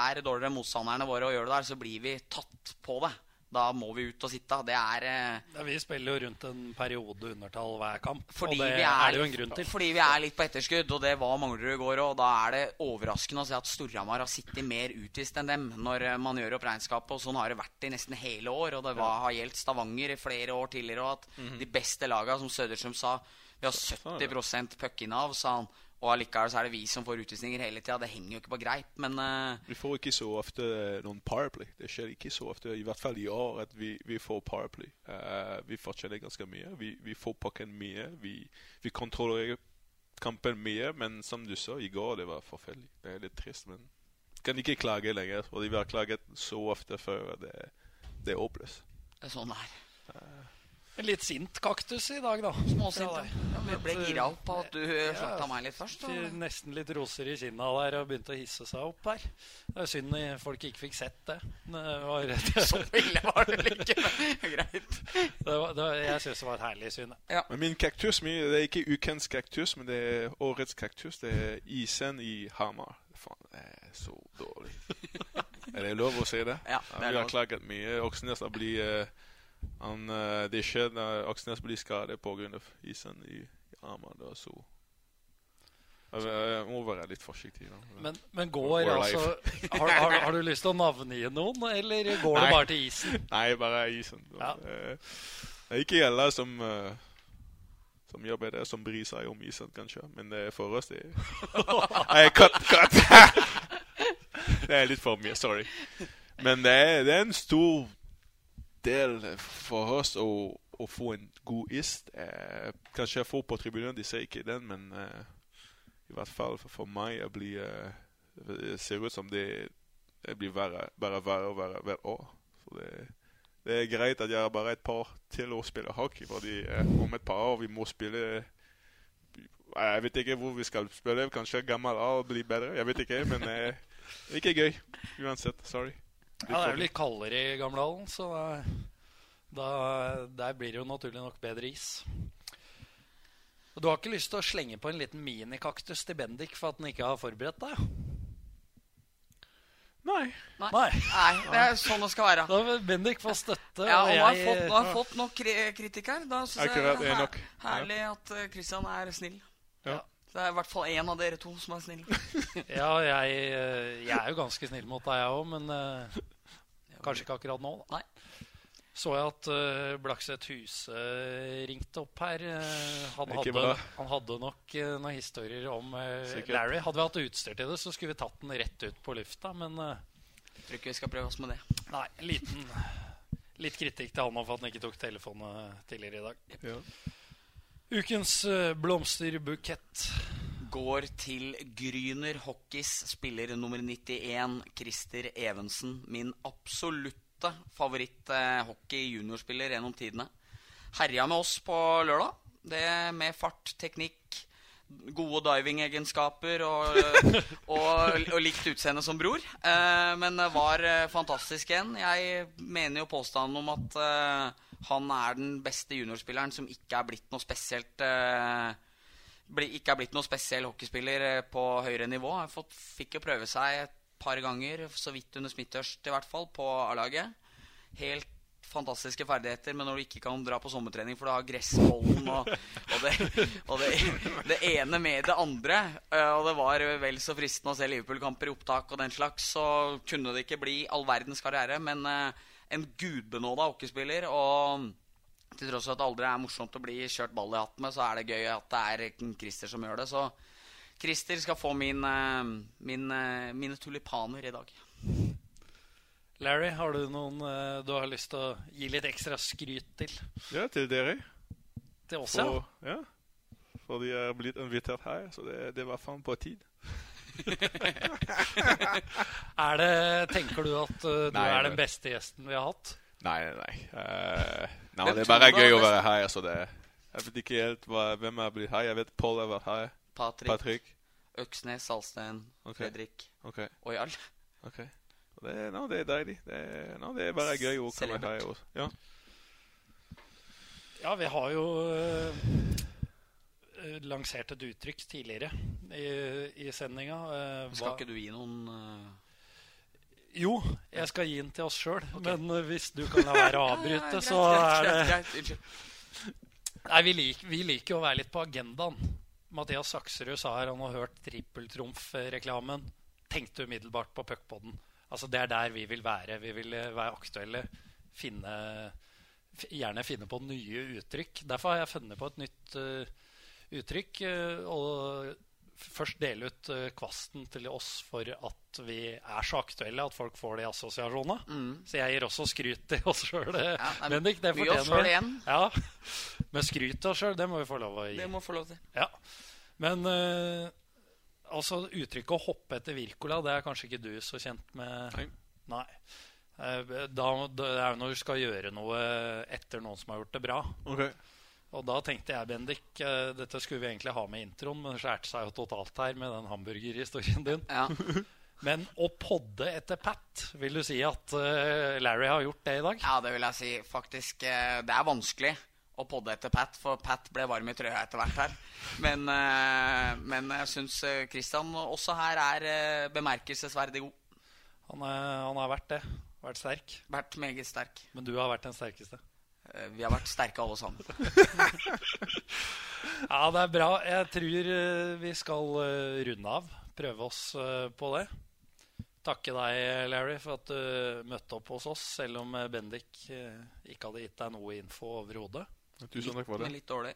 er dårligere enn motstanderne våre og gjør det der, så blir vi tatt på det. Da må vi ut og sitte. Det er eh, Ja, vi spiller jo rundt en periode undertall hver kamp. og det er, er, det jo en grunn til. Fordi vi er litt på etterskudd, og det var Manglerud i går. Og da er det overraskende å se at Storhamar har sittet mer utvist enn dem når eh, man gjør opp regnskapet. Og sånn har det vært i nesten hele år. Og det var, har gjeldt Stavanger i flere år tidligere. Og at Mhm. de beste laga, som Søderstrøm sa Vi har 70 puckinnav, sa han. Og allikevel så er det vi som får utvisninger hele tida. Det henger jo ikke på greip. Men uh... vi får ikke så ofte eh, noen powerplay. Det skjer ikke så ofte, i hvert fall i år, at vi, vi får powerplay. Uh, vi fortjener ganske mye. Vi, vi får pucken mye. Vi, vi kontrollerer kampen mye, men som du sa, i går det var forferdelig. Det er litt trist, men kan ikke klage lenger. Og de har klaget så ofte før. Det, det er håpløst. det er sånn det er. En litt sint kaktus i dag, da. Småsint. Ja. Vi ble gira opp på at du Ja. slakta meg litt først. Og... Nesten litt roser i kinna der og begynte å hisse seg opp her. Det er synd folk ikke fikk sett det. Det var, det Så ille var det vel ikke, men greit. var, det var, jeg syns det var et herlig syn. Ja. Men min kaktus min, det er ikke ukens kaktus, men det er årets kaktus. Det er isen i Hamar. Faen, det er så dårlig. er det lov å si det? Ja, det er vi har klaget mye. Oksnes har blitt eh, han, eh, Det skjer når Aksnes blir skadet pga. isen i, i armen. Er så Jeg må være litt forsiktig. Da. Men, men går altså har, har, har du lyst til å navngi noen, eller går det bare til isen? Nei, bare isen. Ja. Eh, Det er ikke alle som eh, som jobber der, som bryr seg om isen, kanskje. Men det er for oss, det Nei, cut, cut! det er litt for mye. Sorry. Men det er, det er en stor del for oss å, å få en god ist. Eh, kanskje få på tribunen, de ser ikke den, men eh, i hvert fall for, for meg jeg blir, eh, det ser ut som det, det blir verre, bare verre og verre hvert år. Så det, det er greit at jeg har bare et par til å spille hockey, fordi eh, om et par år vi må spille Jeg vet ikke hvor vi skal spille. Kanskje gammel A blir bedre. Jeg vet ikke, men eh, ikke gøy uansett. Sorry. Ja, det er jo litt kaldere i Gamlehallen, så da, der blir det jo naturlig nok bedre is. Og Du har ikke lyst til å slenge på en liten minikaktus til Bendik for at han ikke har forberedt deg? Nei. Nei. Nei. Nei, det er sånn det skal være. Da vil Bendik få støtte. Ja, og nå har jeg- fått, nå har jeg fått nok kri kritikk her. Da syns jeg det er er herlig at Kristian Christian er snill. Ja. Det er i hvert fall én av dere to som er snill. Ja, jeg, eh, jeg er jo ganske snill mot deg, jeg òg, men uh, kanskje ikke akkurat nå. Da. Nei. Så jeg at uh, Blakseth Huse ringte opp her. Uh, han, hadde, han hadde nok uh, noen historier om Larry. Hadde vi hatt utstyr til det, så skulle vi tatt den rett ut på lufta. Men Jeg tror ikke vi skal prøve oss med det. nei, liten Litt kritikk til han for at han ikke tok telefonen tidligere i dag. Ja. Ukens uh, blomsterbukett. Går til Gryner Hockeys spiller nummer 91, Christer Evensen. Min absolutte favoritt-hockey-juniorspiller gjennom tidene. Herja med oss på lørdag. Det med fart, teknikk, gode diving-egenskaper og, og, og likt utseende som bror. Eh, men var eh, fantastisk igjen. Jeg mener jo påstanden om at eh, han er den beste juniorspilleren som ikke er blitt noe spesielt eh, ikke er blitt noe spesiell hockeyspiller eh, på høyere nivå. Han fått, fikk jo prøve seg et par ganger, så vidt under Smithørst i hvert fall, på A-laget. Helt fantastiske ferdigheter, men når du ikke kan dra på sommertrening for du har gressbollen og, og, det, og det, det ene med det andre eh, Og det var vel så fristende å se Liverpool-kamper i opptak og den slags, så kunne det ikke bli all verdens karriere, men eh, en gudbenåda hockeyspiller. og til tross for at det aldri er morsomt å bli kjørt ball i hatten med, så er det gøy at det er Christer som gjør det. Så Christer skal få min, eh, min, eh, mine tulipaner i dag. Larry, har du noen eh, du har lyst til å gi litt ekstra skryt til? ja, til dere. Til oss, ja? For, ja. For de er blitt invitert her, så det, det var faen på tid. Er det, tenker du at uh, du Nei, er den beste gjesten vi har hatt? Nei, nei, nei. Eh, nei det er bare gøy å være her. Så det, jeg vet ikke helt hva, hvem er blitt her. Jeg vet Paul har vært her. Patrick, Patrick. Øksnes, Salsten, okay. Fredrik okay. og Jarl. ok. Det, no, det er deilig. Det, er- no, det er bare gøy å komme her. Ja. Ja, vi har jo eh, lansert et uttrykk tidligere i, i sendinga. eh, Skal ikke du gi noen eh, Jo, jeg skal gi den til oss sjøl. Men eh, hvis du kan la være å avbryte, så er det. Nei, vi, lik, vi liker jo å være litt på agendaen. Mathias Sakserud sa her han har hørt trippeltrumf-reklamen. Tenkte umiddelbart på puckpoden. Altså, det er der vi vil være. Vi vil eh, være aktuelle. Finne, gjerne finne på nye uttrykk. Derfor har jeg funnet på et nytt eh, uttrykk. eh, og først dele ut eh, kvasten til oss for at vi er så aktuelle at folk får de assosiasjonene. Mm. Så jeg gir også skryt til oss sjøl, Ja, nei, Bendik. Det vi fortjener igjen. Ja. Men skryt til oss sjøl, det må vi få lov å gi. Det må få lov til. Ja. Men uh, altså uttrykket 'å hoppe etter Wirkola', det er kanskje ikke du så kjent med? Nei. Nei. Eh, Da, det er jo når du skal gjøre noe etter noen som har gjort det bra. Ok. Og da tenkte jeg, Bendik, eh, dette skulle vi egentlig ha med i introen, men det skjærte seg jo totalt her med den hamburgerhistorien din. Ja. Men å podde etter Pat, vil du si at eh, Larry har gjort det i dag? ja, det vil jeg si. Faktisk, eh, det er vanskelig å podde etter Pat, for Pat ble varm i trøya etter hvert her. Men, men jeg syns Christian også her er bemerkelsesverdig god. Han, er, han har vært det. Vært sterk. Vært meget sterk. Men du har vært den sterkeste. Eh, Vi har vært sterke alle sammen. Ja, det er bra. Jeg tror eh, vi skal eh, runde av. Prøve oss på det. Takke deg, Larry, for at du møtte opp hos oss, selv om Bendik ikke hadde gitt deg noe info overhodet. Tusen takk for Men det. litt dårlig.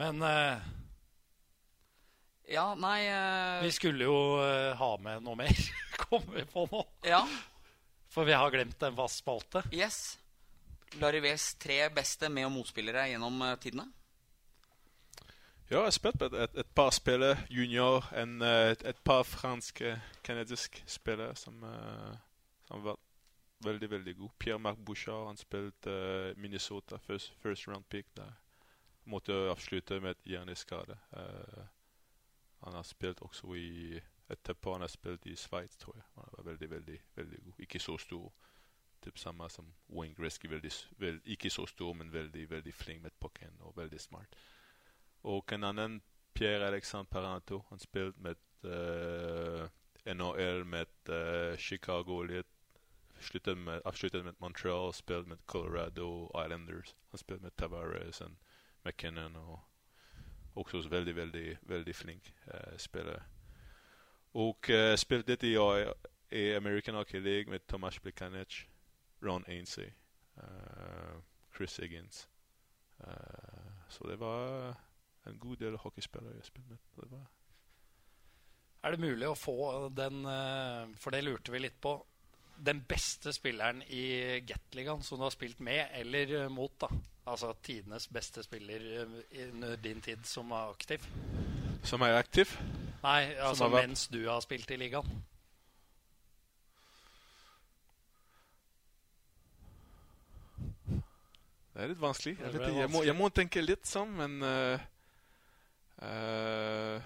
Men uh, Ja, nei uh, vi skulle jo uh, ha med noe mer, kommer vi på nå. Ja, For vi har glemt en fast spalte. yes. Larivés tre beste med- og motspillere gjennom eh, tidene. Ja, jeg har spilt med et, et par spillere, junior, en, eh, et, et par franske, kanadiske spillere som, eh, som var veldig, veldig god. Pierre-Marc Bouchard han spilte Minnesota, first, first, round pick der. Måtte avslutte med et hjerneskade. Uh, han har spilt også i Etterpå han har spilt i Sveits, tror jeg. Han var veldig, veldig veldig god. Ikke så stor. Typ samme som Wayne Gretzky. Veldig, veld, ikke så stor, men veldig veldig flink med pucken og veldig smart. Og en annen, Pierre Alexandre Paranto, han spilte med uh, NHL med uh, Chicago litt. Med, avsluttet med Montreal, spilte med Colorado Islanders. Han spilte med Tavares og McKinnon. og Også veldig, veldig veldig flink uh, spiller. Og uh, spilte litt i, i American Hockey League med Tomas Blikanic, Ron Ainsey, uh, Chris Higgins. så det var en god del hockeyspillere jeg spilte med. Det var er det mulig å få den For det lurte vi litt på. Den beste spilleren i Gatligaen som du har spilt med eller mot? da Altså tidenes beste spiller under din tid som er aktiv? Som er aktiv? Nei, altså mens du har spilt i ligaen. Det er litt vanskelig. Jeg, vet, jeg, må, jeg må, tenke litt sånn, men uh, uh,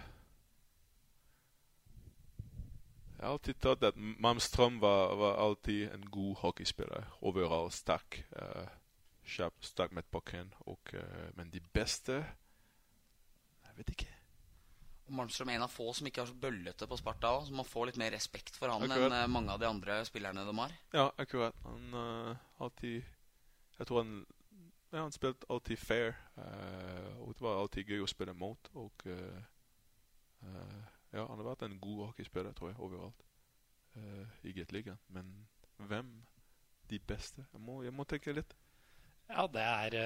Jeg har alltid tatt at Malmstrøm var, var, alltid en god hockeyspiller. Overalt sterk. Uh, kjapp, sterk med pucken. men de beste Jeg vet ikke. Malmstrøm er en av få som ikke er så bøllete på Sparta òg. Så man får litt mer respekt for han akkurat. enn mange av de andre spillerne de har. Ja, akkurat. Han uh, alltid Jeg tror han ja, han spilte alltid fair. Uh, og det var alltid gøy å spille mot. Og uh, ja, han har vært en god hockeyspiller, tror jeg, overalt i Gateligaen. Men hvem de beste? Jeg må, jeg må tenke litt. Ja, det er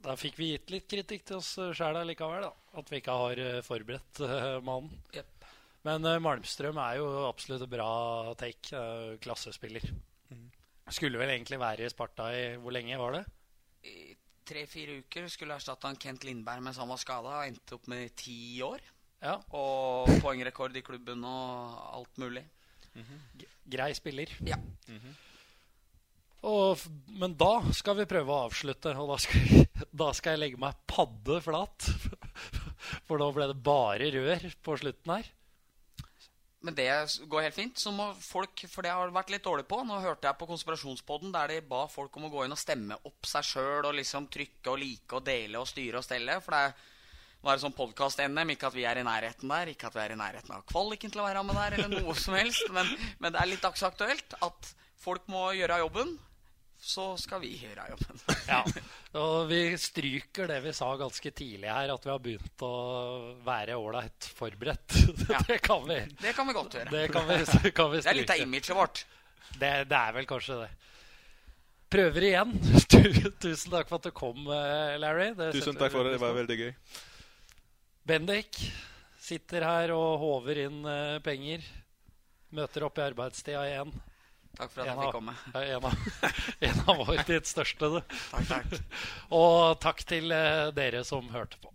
da fikk vi gitt litt kritikk til oss sjæl likevel. Da. At vi ikke har forberedt uh, mannen. Yep. Men uh, Malmstrøm er jo absolutt bra take. Uh, klassespiller. Mm. Skulle vel egentlig være i Sparta i Hvor lenge var det? I tre-fire uker. Skulle erstatte han Kent Lindberg mens han var skada. Og endte opp med ti år. Ja. Og poengrekord i klubben og alt mulig. Mm -hmm. Grei spiller. Ja. Mm -hmm. Og, men da skal vi prøve å avslutte, og da skal, da skal jeg legge meg padde flat. For nå ble det bare rør på slutten her. Men det går helt fint. Så må folk, For det har vært litt dårlig på. Nå hørte jeg på Konspirasjonspodden der de ba folk om å gå inn og stemme opp seg sjøl og liksom trykke og like og dele og styre og stelle. For det var sånn podkast-NM. Ikke at vi er i nærheten der, ikke at vi er i nærheten av kvaliken til å være med der, eller noe som helst. Men, men det er litt dagsaktuelt at folk må gjøre jobben så skal vi gjøre jobben. ja, og Vi stryker det vi sa ganske tidlig her, at vi har begynt å være ålreit forberedt. Ja. det kan vi Det kan vi godt gjøre. Det, kan vi, kan vi det er litt av imaget vårt. Det, det, er vel kanskje det. Prøver igjen. Tusen takk for at du kom, eh, Larry. Det Tusen takk for det. Det var veldig gøy. Bendik sitter her og håver inn eh, penger. Møter opp i arbeidstida igjen. Takk for at en jeg fikk komme. En av, en av vår tids største. takk, takk. Og takk til eh, dere som hørte på.